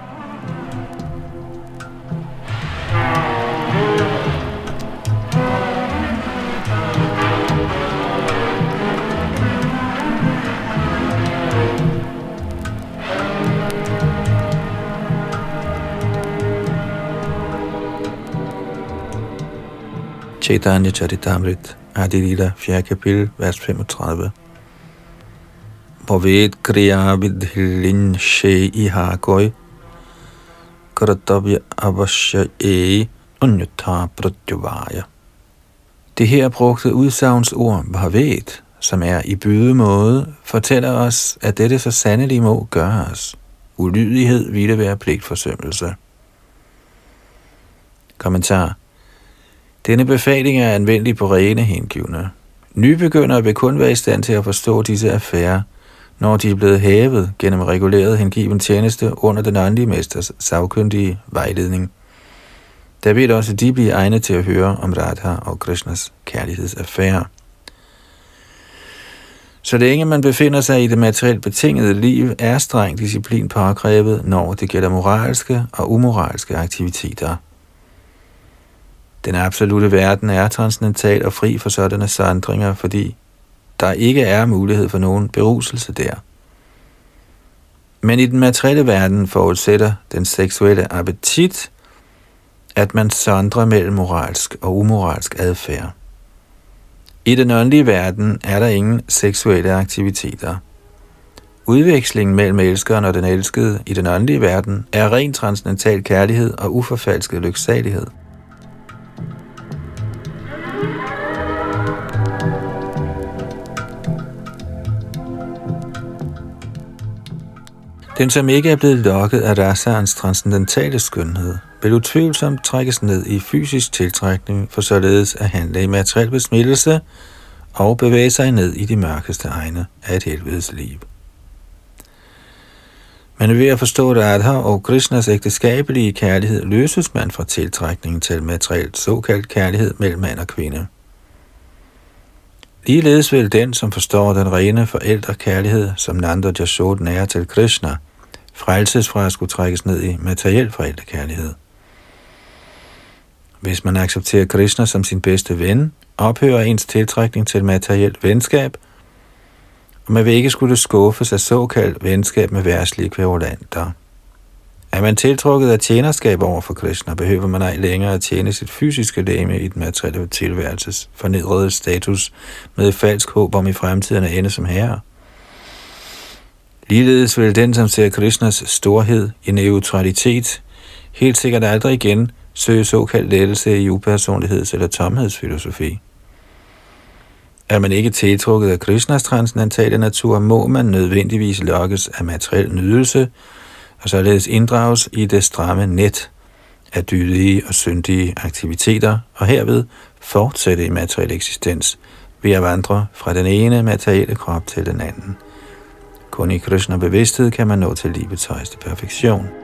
Chaitanya Charitamrit, Adilila, 4. kapitel, vers 35. Bhavet kriya vidhilin she iha koi, kartabya avasya e unyata pratyavaya. Det her brugte udsagnsord Bhavet, som er i bydemåde, fortæller os, at dette så sandelig må gøres. Ulydighed ville være pligtforsømmelse. Kommentar denne befaling er anvendelig på rene hengivne. Nybegyndere vil kun være i stand til at forstå disse affærer, når de er blevet hævet gennem reguleret hengiven tjeneste under den åndelige mesters savkyndige vejledning. Der vil også de blive egnet til at høre om Radha og Krishnas kærlighedsaffære. Så længe man befinder sig i det materielt betingede liv, er streng disciplin påkrævet, når det gælder moralske og umoralske aktiviteter. Den absolute verden er transcendental og fri for sådanne sandringer, fordi der ikke er mulighed for nogen beruselse der. Men i den materielle verden forudsætter den seksuelle appetit, at man sondrer mellem moralsk og umoralsk adfærd. I den åndelige verden er der ingen seksuelle aktiviteter. Udvekslingen mellem elskeren og den elskede i den åndelige verden er ren transcendental kærlighed og uforfalsket lyksalighed. Den, som ikke er blevet lokket af rasaens transcendentale skønhed, vil utvivlsomt trækkes ned i fysisk tiltrækning for således at handle i materiel besmittelse og bevæge sig ned i de mørkeste egne af et helvedes liv. Men ved at forstå Radha og Krishnas ægteskabelige kærlighed, løses man fra tiltrækningen til materielt såkaldt kærlighed mellem mand og kvinde. Ligeledes vil den, som forstår den rene forældrekærlighed, som Nanda Jasod nærer til Krishna, frelses fra at skulle trækkes ned i materiel forældrekærlighed. Hvis man accepterer Krishna som sin bedste ven, ophører ens tiltrækning til materielt venskab, og man vil ikke skulle skuffes af såkaldt venskab med værtslige kværulanter. Er man tiltrukket af tjenerskab over for Krishna, behøver man ej længere at tjene sit fysiske læme i den materielle tilværelses fornedrede status med et falsk håb om i fremtiden at ende som herre. Ligeledes vil den, som ser Krishnas storhed i neutralitet, helt sikkert aldrig igen søge såkaldt lettelse i upersonligheds- eller tomhedsfilosofi. Er man ikke tiltrukket af Krishnas transcendentale natur, må man nødvendigvis lokkes af materiel nydelse, og således inddrages i det stramme net af dydige og syndige aktiviteter, og herved fortsætte i materiel eksistens ved at vandre fra den ene materielle krop til den anden. Kun i Krishna bevidsthed kan man nå til livets højeste perfektion.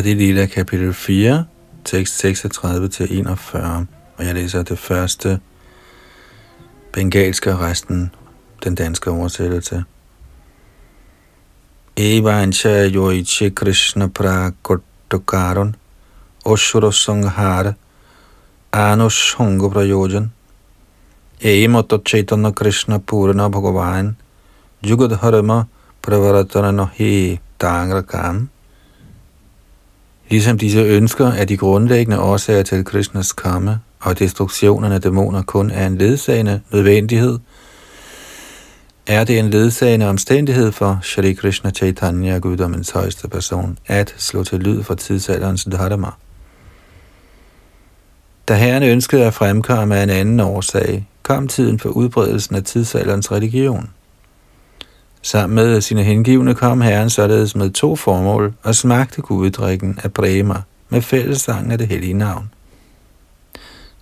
Adi Lila kapitel 4, tekst 36-41, og jeg læser det første bengalske og resten den danske oversættelse. Evancha yoiche Krishna prakotokaron oshuro sanghara anushanga prayojan Eimoto chaitanya Krishna purana bhagavan jugadharma pravaratana nahi kam. Ligesom disse ønsker er de grundlæggende årsager til Krishnas karma, og destruktionen af dæmoner kun er en ledsagende nødvendighed, er det en ledsagende omstændighed for Shri Krishna Chaitanya, guddommens højeste person, at slå til lyd for tidsalderens dharma. Da herren ønskede at fremkomme af en anden årsag, kom tiden for udbredelsen af tidsalderens religion. Sammen med sine hengivne kom herren således med to formål og smagte guddrikken af Brema med fællessangen af det hellige navn.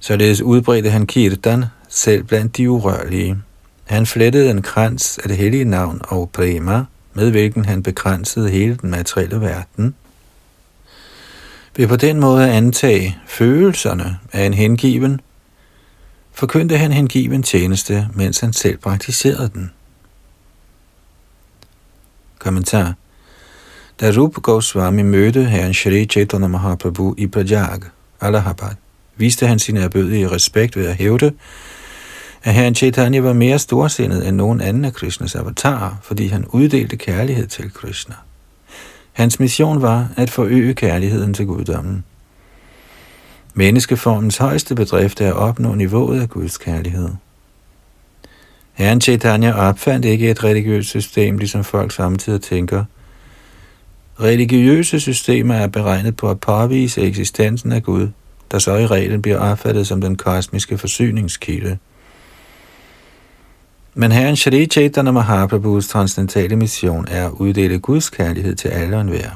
Således udbredte han kirtan selv blandt de urørlige. Han flettede en krans af det hellige navn og Prema, med hvilken han begrænsede hele den materielle verden. Ved på den måde at antage følelserne af en hengiven, forkyndte han hengiven tjeneste, mens han selv praktiserede den. Kommentar Da Rup Goswami mødte herren Shri Chaitanya Mahaprabhu i Prajag, Allahabad, viste han sin erbødige respekt ved at hævde, at herren Chaitanya var mere storsindet end nogen anden af Krishnas avatarer, fordi han uddelte kærlighed til Krishna. Hans mission var at forøge kærligheden til guddommen. Menneskeformens højeste bedrift er at opnå niveauet af Guds kærlighed. Herren Chaitanya opfandt ikke et religiøst system, ligesom folk samtidig tænker. Religiøse systemer er beregnet på at påvise eksistensen af Gud, der så i reglen bliver opfattet som den kosmiske forsyningskilde. Men herren Shri Chaitanya Mahaprabhus transcendentale mission er at uddele Guds kærlighed til alle og enhver.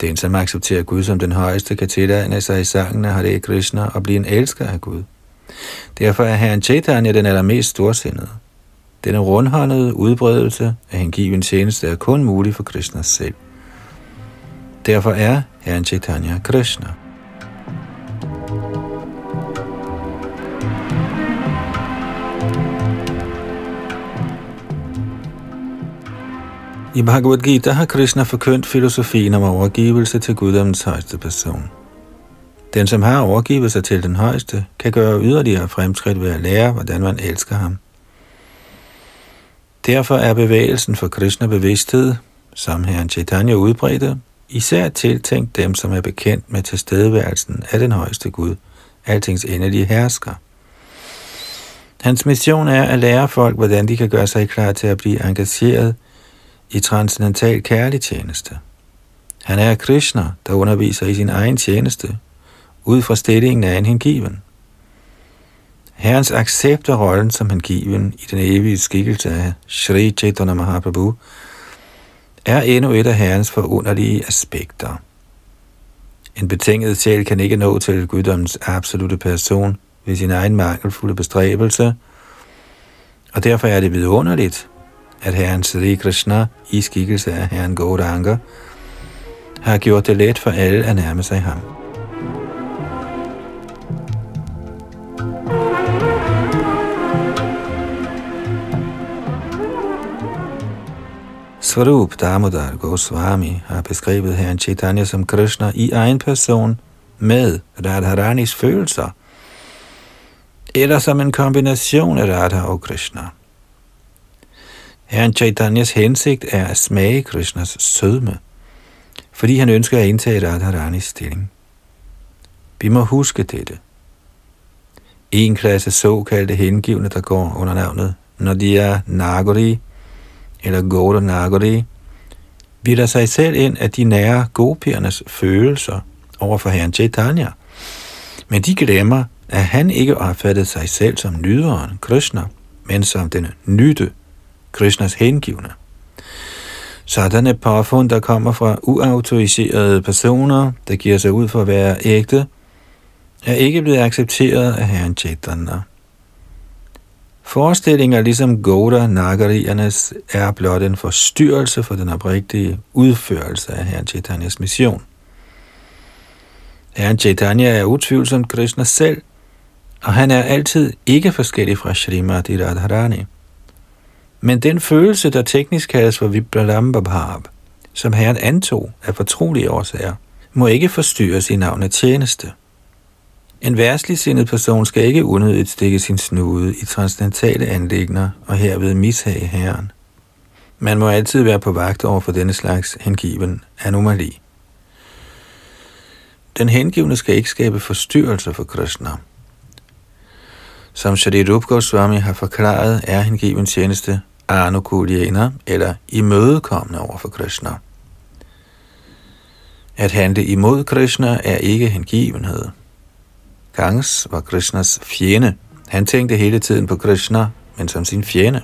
Den, som accepterer Gud som den højeste, kan tilegne sig i sangen af Hare Krishna og blive en elsker af Gud. Derfor er herren Chaitanya den allermest storsindede. Denne rundhåndede udbredelse af hengiven tjeneste er kun mulig for Krishna selv. Derfor er herren Chaitanya Krishna. I Bhagavad Gita har Krishna forkyndt filosofien om overgivelse til guddommens højeste person. Den, som har overgivet sig til den højeste, kan gøre yderligere fremskridt ved at lære, hvordan man elsker ham. Derfor er bevægelsen for Krishna bevidsthed, som herren Chaitanya udbredte, især tiltænkt dem, som er bekendt med tilstedeværelsen af den højeste Gud, altings endelige hersker. Hans mission er at lære folk, hvordan de kan gøre sig klar til at blive engageret i transcendental kærlig tjeneste. Han er Krishna, der underviser i sin egen tjeneste, ud fra stillingen af en hengiven. Herrens accept af rollen som hengiven i den evige skikkelse af Sri Chaitanya Mahaprabhu er endnu et af Herrens forunderlige aspekter. En betinget sjæl kan ikke nå til guddommens absolute person ved sin egen mangelfulde bestræbelse, og derfor er det vidunderligt, at Herren Sri Krishna i skikkelse af Herren Gauranga har gjort det let for alle at nærme sig ham. Svarup Damodar Goswami har beskrevet herren Chaitanya som Krishna i egen person med Radharanis følelser, eller som en kombination af Radha og Krishna. Herren Chaitanyas hensigt er at smage Krishnas sødme, fordi han ønsker at indtage Radharanis stilling. Vi må huske dette. En klasse såkaldte hengivne, der går under navnet Nadia Nagori eller Goda Nagori, bilder sig selv ind at de nærer gopiernes følelser over for herren Chaitanya. Men de glemmer, at han ikke opfattede sig selv som nyderen Krishna, men som den nytte Krishnas hengivne. Sådanne påfund, der kommer fra uautoriserede personer, der giver sig ud for at være ægte, er ikke blevet accepteret af herren Chaitanya. Forestillinger ligesom Goda Nagariernes er blot en forstyrrelse for den oprigtige udførelse af herren Chaitanyas mission. Herren Chaitanya er utvivlsomt Krishna selv, og han er altid ikke forskellig fra Srimati Radharani. Men den følelse, der teknisk kaldes for Vibralambabhab, som herren antog af fortrolige årsager, må ikke forstyrres i navnet tjeneste. En værtslig sindet person skal ikke unødigt stikke sin snude i transcendentale anlægner og herved mishage herren. Man må altid være på vagt over for denne slags hengiven anomali. Den hengivne skal ikke skabe forstyrrelser for Krishna. Som Shadi Goswami har forklaret, er hengiven tjeneste anukuljena eller imødekommende over for Krishna. At handle imod Krishna er ikke hengivenhed. Gangs var Krishnas fjende. Han tænkte hele tiden på Krishna, men som sin fjende.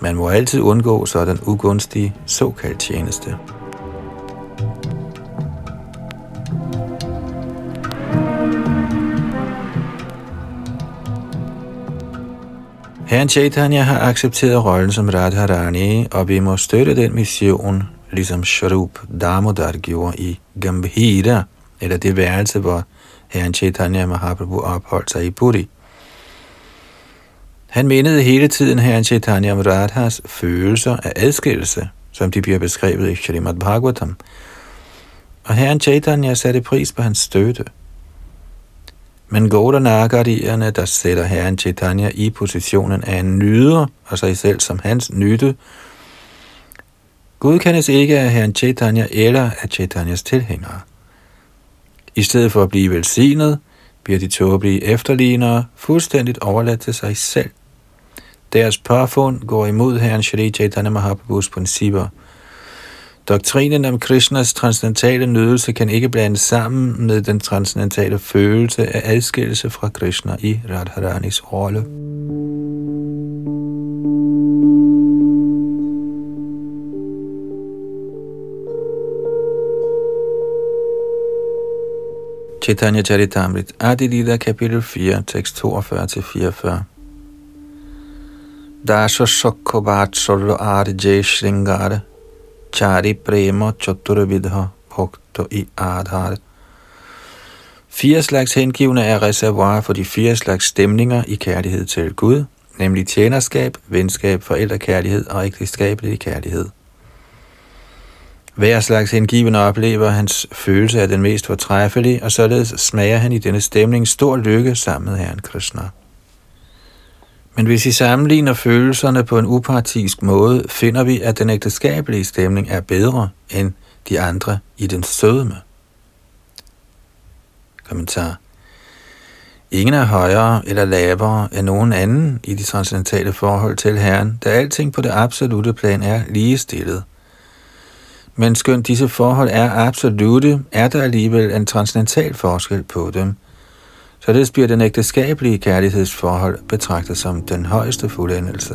Man må altid undgå sådan ugunstig såkaldt tjeneste. Herren Chaitanya har accepteret rollen som Radharani, og vi må støtte den mission, ligesom Sharup Damodar gjorde i Gambhira, eller det værelse, hvor herren Chaitanya Mahaprabhu opholdt sig i Puri. Han mindede hele tiden herren Chaitanya om Radhas følelser af adskillelse, som de bliver beskrevet i Srimad Bhagavatam. Og herren Chaitanya satte pris på hans støtte. Men Gauda Nagarierne, der sætter herren Chaitanya i positionen af en nyder og sig selv som hans nytte, godkendes ikke af herren Chaitanya eller af Chaitanyas tilhængere. I stedet for at blive velsignet, bliver de tåbelige efterlignere fuldstændigt overladt til sig selv. Deres påfund går imod herren Shri Chaitanya Mahaprabhus principper. Doktrinen om Krishnas transcendentale nydelse kan ikke blandes sammen med den transcendentale følelse af adskillelse fra Krishna i Radharanis rolle. Chaitanya Charitamrit, Adi Lila, kapitel 4, tekst 42-44. Dasha Shokho arje shringar Shringara Chari Prema Chaturvidha Bhakta i Adhar. Fire slags hengivne er reservoir for de fire slags stemninger i kærlighed til Gud, nemlig tjenerskab, venskab, forældrekærlighed og ægteskabelig kærlighed. Hver slags hengivende oplever hans følelse af den mest fortræffelige, og således smager han i denne stemning stor lykke sammen med Herren Krishna. Men hvis I sammenligner følelserne på en upartisk måde, finder vi, at den ægteskabelige stemning er bedre end de andre i den sødme. Kommentar. Ingen er højere eller lavere end nogen anden i de transcendentale forhold til Herren, da alting på det absolute plan er ligestillet – men skønt disse forhold er absolute, er der alligevel en transcendental forskel på dem. Således bliver den ægteskabelige kærlighedsforhold betragtet som den højeste fuldendelse.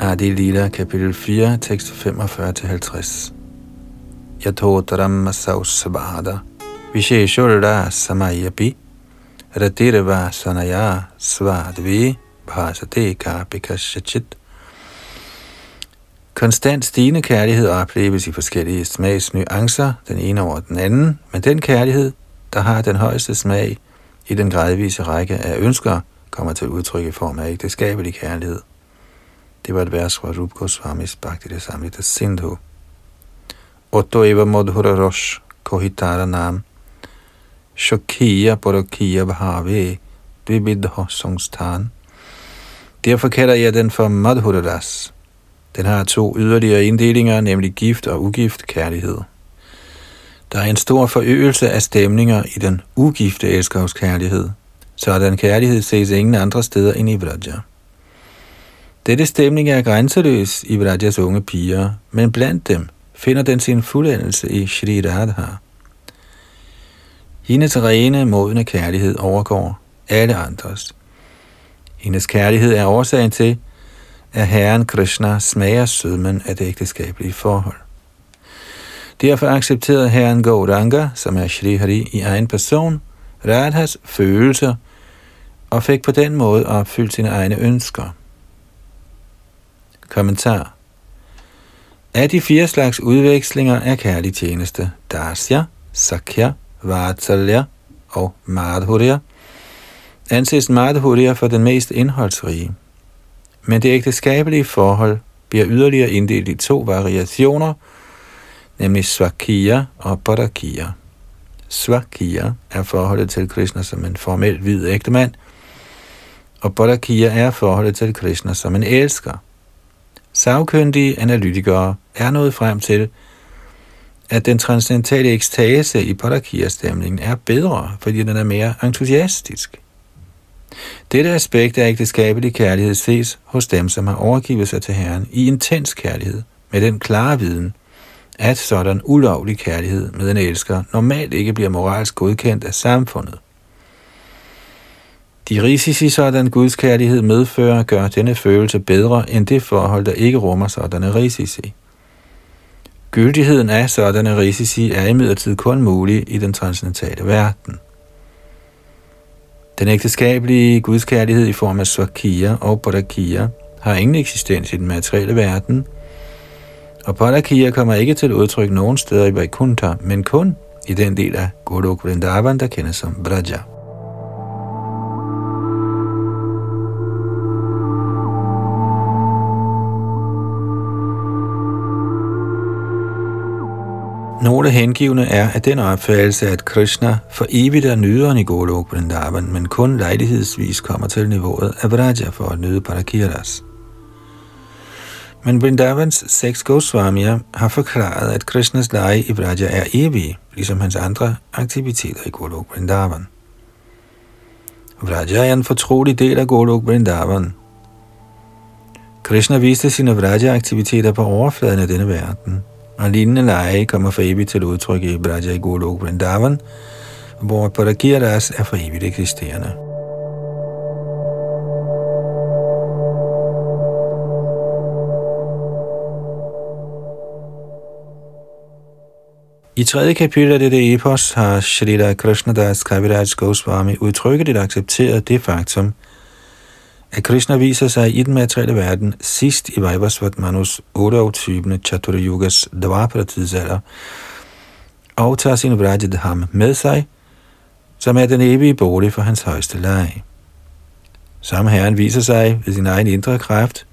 Adi Lila, kapitel 4, tekst 45-50. Yatotram Sausabada Visheshurra samayapi radirva sanaya svadvi bhasate kapikashachit Konstant stigende kærlighed opleves i forskellige smagsnuancer, den ene over den anden, men den kærlighed, der har den højeste smag i den gradvise række af ønsker, kommer til udtryk i form af ægteskabelig kærlighed. Det var et vers fra Rup Goswamis Bhakti samlede Sindhu. Otto eva modhura rosh kohitara nam Shokhiya Borokiya Bhave Dvibidho Sungstan. Derfor kalder jeg den for Madhuraras. Den har to yderligere inddelinger, nemlig gift og ugift kærlighed. Der er en stor forøgelse af stemninger i den ugifte elskovs kærlighed. Sådan kærlighed ses ingen andre steder end i Vraja. Dette stemning er grænseløs i Vrajas unge piger, men blandt dem finder den sin fuldendelse i Shri Radha. Hendes rene, modne kærlighed overgår alle andres. Hendes kærlighed er årsagen til, at Herren Krishna smager sødmen af det ægteskabelige forhold. Derfor accepterede Herren Gauranga, som er Shri Hari i egen person, Radhas følelser og fik på den måde opfyldt sine egne ønsker. Kommentar Af de fire slags udvekslinger er kærlig tjeneste Dasya, Sakya, Vatsalya og Madhurya anses Madhurya for den mest indholdsrige. Men det ægteskabelige forhold bliver yderligere inddelt i to variationer, nemlig Svakiya og Badakiya. Svakiya er forholdet til Krishna som en formel hvid ægtemand, og Badakiya er forholdet til Krishna som en elsker. Savkyndige analytikere er nået frem til, at den transcendentale ekstase i Padakia-stemningen er bedre, fordi den er mere entusiastisk. Dette aspekt af ægteskabelig kærlighed ses hos dem, som har overgivet sig til Herren i intens kærlighed, med den klare viden, at sådan ulovlig kærlighed med en elsker normalt ikke bliver moralsk godkendt af samfundet. De risici sådan Guds kærlighed medfører, gør denne følelse bedre end det forhold, der ikke rummer sådanne risici. Gyldigheden af sådanne risici er imidlertid kun mulig i den transcendentale verden. Den ægteskabelige gudskærlighed i form af svakia og bodakia har ingen eksistens i den materielle verden, og bodakia kommer ikke til udtryk nogen steder i Vaikuntha, men kun i den del af Golok Vrindavan, der kendes som Braja. Nogle hengivne er af den opfattelse, at Krishna for evigt er nyderen i Golok Vrindavan, men kun lejlighedsvis kommer til niveauet af Vraja for at nyde Parakiras. Men Vrindavans seks Goswamier har forklaret, at Krishnas leje i Vraja er evig, ligesom hans andre aktiviteter i Golok Vrindavan. Vraja er en fortrolig del af Golok Vrindavan. Krishna viste sine Vraja-aktiviteter på overfladen af denne verden – og lignende lege kommer for evigt til udtryk i Braja Golok Vrindavan, hvor Parakiras er for evigt eksisterende. I tredje kapitel af dette epos har Shrita Krishnadas Kaviraj Goswami udtrykket et accepteret det faktum, at Krishna viser sig i den materielle verden sidst i Vajvasvat Manus 28. Chaturayugas Dvapara tidsalder, og tager sin Vrajadham med sig, som er den evige bolig for hans højeste leg. Samme Herren viser sig ved sin egen indre kraft,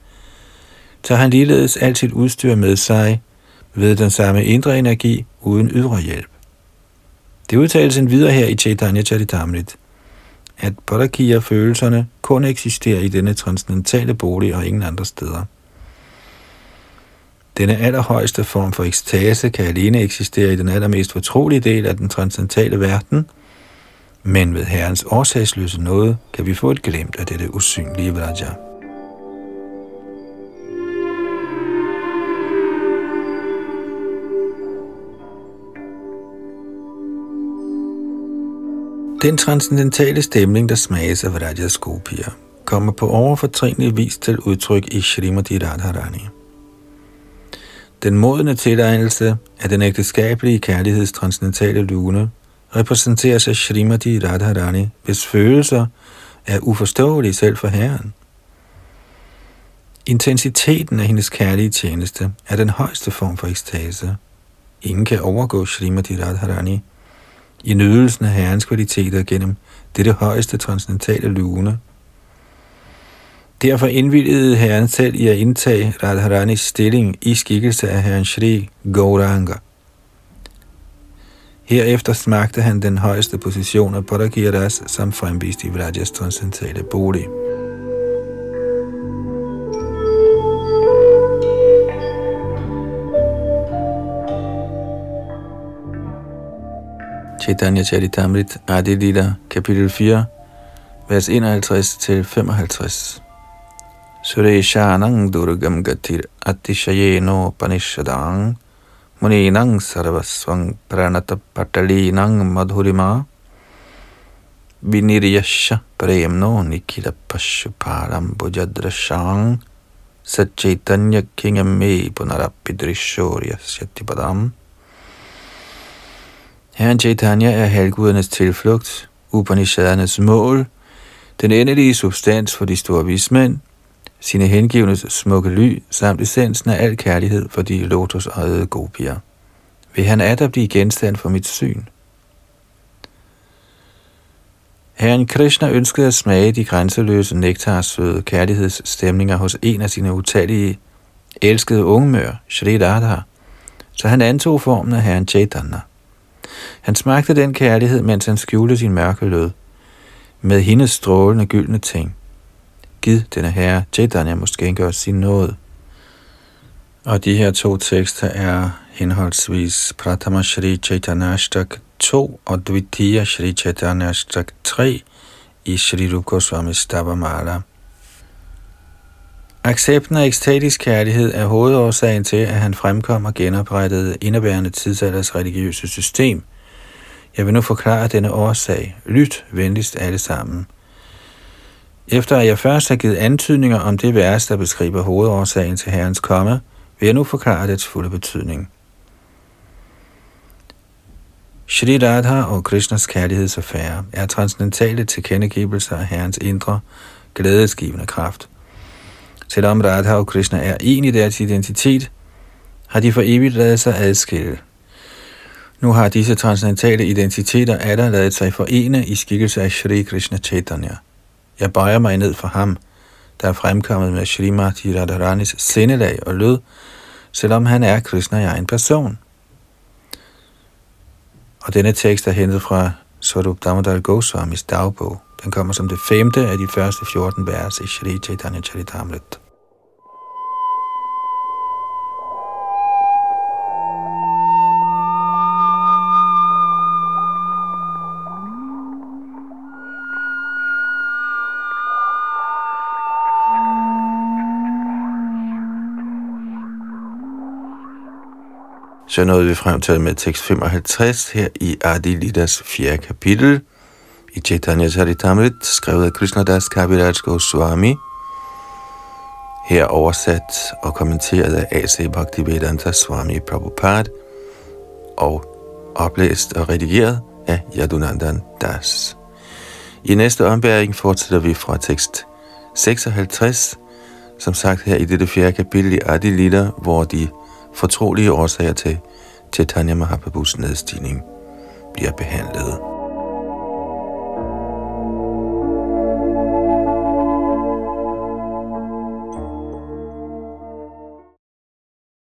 tager han ligeledes alt sit udstyr med sig ved den samme indre energi uden ydre hjælp. Det udtales en videre her i Chaitanya Charitamrit at Bodhakiya-følelserne kun eksisterer i denne transcendentale bolig og ingen andre steder. Denne allerhøjeste form for ekstase kan alene eksistere i den allermest fortrolige del af den transcendentale verden, men ved Herrens årsagsløse nåde kan vi få et glimt af dette usynlige Vraja. Den transcendentale stemning, der smages af Vrajas Gopier, kommer på overfortrinlig vis til udtryk i Srimati Radharani. Den modne tilegnelse af den ægteskabelige kærligheds transcendentale lune repræsenteres af Srimati Radharani, hvis følelser er uforståelige selv for Herren. Intensiteten af hendes kærlige tjeneste er den højeste form for ekstase. Ingen kan overgå Srimati Radharani i nydelsen af herrens kvaliteter gennem dette højeste transcendentale lune. Derfor indvilligede herren selv i at indtage Radharanis stilling i skikkelse af herren Shri Gauranga. Herefter smagte han den højeste position af Padakiras, som fremviste i Vrajas transcendentale bolig. Chaitanya Charitamrit Adi Lila, kapitel 4, vers 51 til 55. Sureshanang Durgam Gatir Atishayeno Panishadang Muninang Sarvasvang Pranata Patalinang Madhurima viniryasya Premno Nikila Pashuparam Bujadrashang Satchaitanya me Punarapidrishorya Syatipadam Herren Chaitanya er halvgudernes tilflugt, Upanishadernes mål, den endelige substans for de store vismænd, sine hengivnes smukke ly, samt essensen af al kærlighed for de lotus ejede gopier. Vil han atter blive genstand for mit syn? Herren Krishna ønskede at smage de grænseløse nektarsøde kærlighedsstemninger hos en af sine utallige elskede ungemør, Shri Radha, så han antog formen af herren Chaitanya. Han smagte den kærlighed, mens han skjulte sin mørke lød. Med hendes strålende gyldne ting. Gid denne herre Chaitanya måske gøre sin nåde. Og de her to tekster er henholdsvis Pratama Shri Chaitanyashtak 2 og Dvitiya Shri Chaitanyashtak 3 i Shri Rup Goswami Stavamala. Accepten af ekstatisk kærlighed er hovedårsagen til, at han fremkom og genoprettede indeværende tidsalders religiøse system. Jeg vil nu forklare denne årsag. Lyt venligst alle sammen. Efter at jeg først har givet antydninger om det vers, der beskriver hovedårsagen til Herrens komme, vil jeg nu forklare dets fulde betydning. Shri Radha og Krishnas kærlighedsaffære er transcendentale tilkendegivelser af Herrens indre, glædesgivende kraft – Selvom Radha og Krishna er en i deres identitet, har de for evigt lavet sig adskille. Nu har disse transcendentale identiteter alle lavet sig forene i skikkelse af Shri Krishna Chaitanya. Jeg bøjer mig ned for ham, der er fremkommet med Srimati Radharanis sindelag og lød, selvom han er Krishna i egen person. Og denne tekst er hentet fra Swarup Damodar Goswamis dagbog. Den kommer som det femte af de første 14 vers i Shri Chaitanya Charitamrita. Så nåede vi frem til med tekst 55 her i Adi Lidas 4. kapitel i Chaitanya Charitamrit, skrevet af Krishnadas Kaviraj Goswami, her oversat og kommenteret af A.C. Bhaktivedanta Swami Prabhupada og oplæst og redigeret af Yadunandan Das. I næste ombæring fortsætter vi fra tekst 56, som sagt her i dette fjerde kapitel i Adi Lida, hvor de fortrolige årsager til Chaitanya Mahaprabhus nedstigning bliver behandlet.